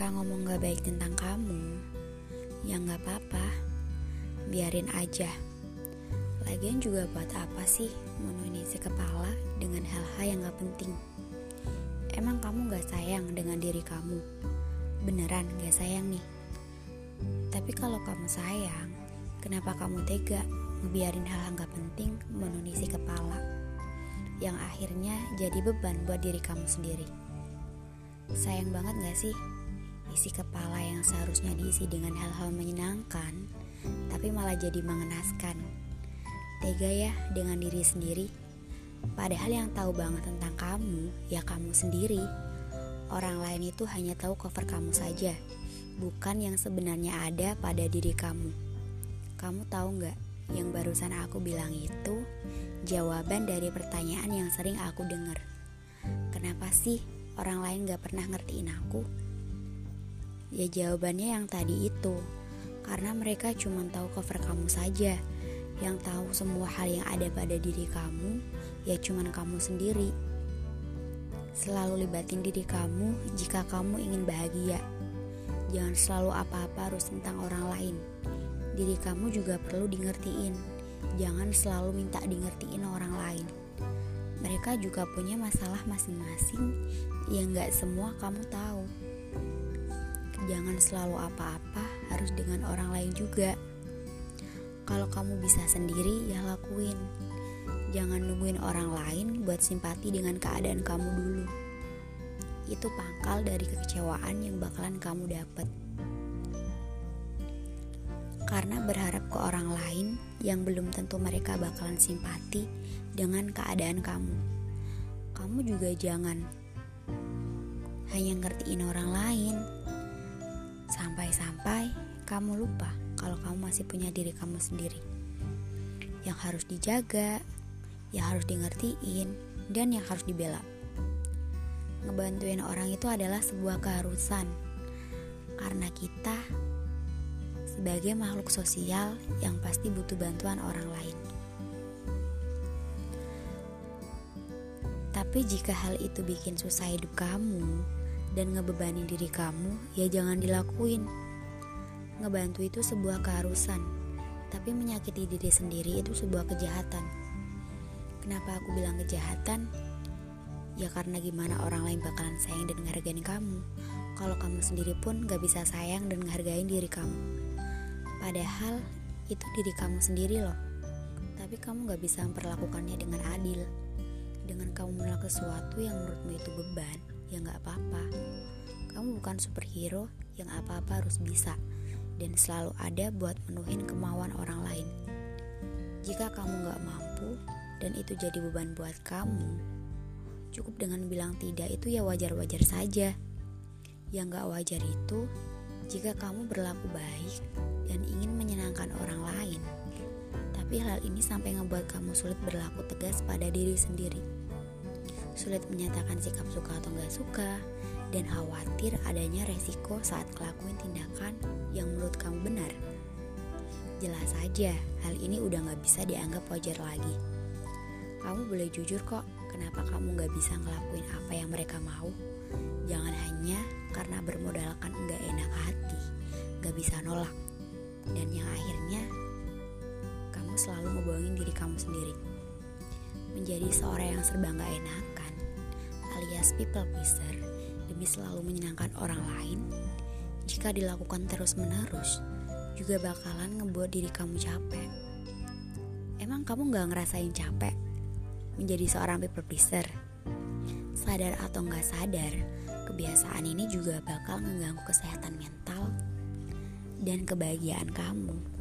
mereka ngomong gak baik tentang kamu, ya gak apa-apa, biarin aja. Lagian juga buat apa sih menuhin isi kepala dengan hal-hal yang gak penting? Emang kamu gak sayang dengan diri kamu? Beneran gak sayang nih? Tapi kalau kamu sayang, kenapa kamu tega ngebiarin hal yang gak penting menuhin isi kepala? Yang akhirnya jadi beban buat diri kamu sendiri. Sayang banget gak sih isi kepala yang seharusnya diisi dengan hal-hal menyenangkan, tapi malah jadi mengenaskan. Tega ya dengan diri sendiri, padahal yang tahu banget tentang kamu ya kamu sendiri. Orang lain itu hanya tahu cover kamu saja, bukan yang sebenarnya ada pada diri kamu. Kamu tahu nggak? Yang barusan aku bilang itu jawaban dari pertanyaan yang sering aku dengar. Kenapa sih orang lain gak pernah ngertiin aku? Ya jawabannya yang tadi itu. Karena mereka cuma tahu cover kamu saja. Yang tahu semua hal yang ada pada diri kamu Ya cuma kamu sendiri. Selalu libatin diri kamu jika kamu ingin bahagia. Jangan selalu apa-apa harus tentang orang lain. Diri kamu juga perlu di ngertiin Jangan selalu minta di ngertiin orang lain. Mereka juga punya masalah masing-masing. Yang gak semua kamu tahu jangan selalu apa-apa harus dengan orang lain juga. Kalau kamu bisa sendiri, ya lakuin. Jangan nungguin orang lain buat simpati dengan keadaan kamu dulu. Itu pangkal dari kekecewaan yang bakalan kamu dapat. Karena berharap ke orang lain yang belum tentu mereka bakalan simpati dengan keadaan kamu. Kamu juga jangan hanya ngertiin orang lain, Sampai-sampai kamu lupa kalau kamu masih punya diri kamu sendiri yang harus dijaga, yang harus dimengertiin, dan yang harus dibela. Ngebantuin orang itu adalah sebuah keharusan karena kita sebagai makhluk sosial yang pasti butuh bantuan orang lain. Tapi jika hal itu bikin susah hidup kamu, dan ngebebani diri kamu, ya jangan dilakuin. Ngebantu itu sebuah keharusan, tapi menyakiti diri sendiri itu sebuah kejahatan. Kenapa aku bilang kejahatan? Ya karena gimana orang lain bakalan sayang dan ngehargain kamu Kalau kamu sendiri pun gak bisa sayang dan ngehargain diri kamu Padahal itu diri kamu sendiri loh Tapi kamu gak bisa memperlakukannya dengan adil Dengan kamu menolak sesuatu yang menurutmu itu beban ya nggak apa-apa. Kamu bukan superhero yang apa-apa harus bisa dan selalu ada buat menuhin kemauan orang lain. Jika kamu nggak mampu dan itu jadi beban buat kamu, cukup dengan bilang tidak itu ya wajar-wajar saja. Yang nggak wajar itu jika kamu berlaku baik dan ingin menyenangkan orang lain, tapi hal ini sampai ngebuat kamu sulit berlaku tegas pada diri sendiri sulit menyatakan sikap suka atau nggak suka, dan khawatir adanya resiko saat kelakuin tindakan yang menurut kamu benar. Jelas saja, hal ini udah nggak bisa dianggap wajar lagi. Kamu boleh jujur kok, kenapa kamu nggak bisa ngelakuin apa yang mereka mau. Jangan hanya karena bermodalkan nggak enak hati, nggak bisa nolak, dan yang akhirnya kamu selalu ngebohongin diri kamu sendiri menjadi seorang yang serba gak enakan alias people pleaser demi selalu menyenangkan orang lain jika dilakukan terus-menerus juga bakalan ngebuat diri kamu capek. Emang kamu gak ngerasain capek menjadi seorang people pleaser? Sadar atau gak sadar kebiasaan ini juga bakal mengganggu kesehatan mental dan kebahagiaan kamu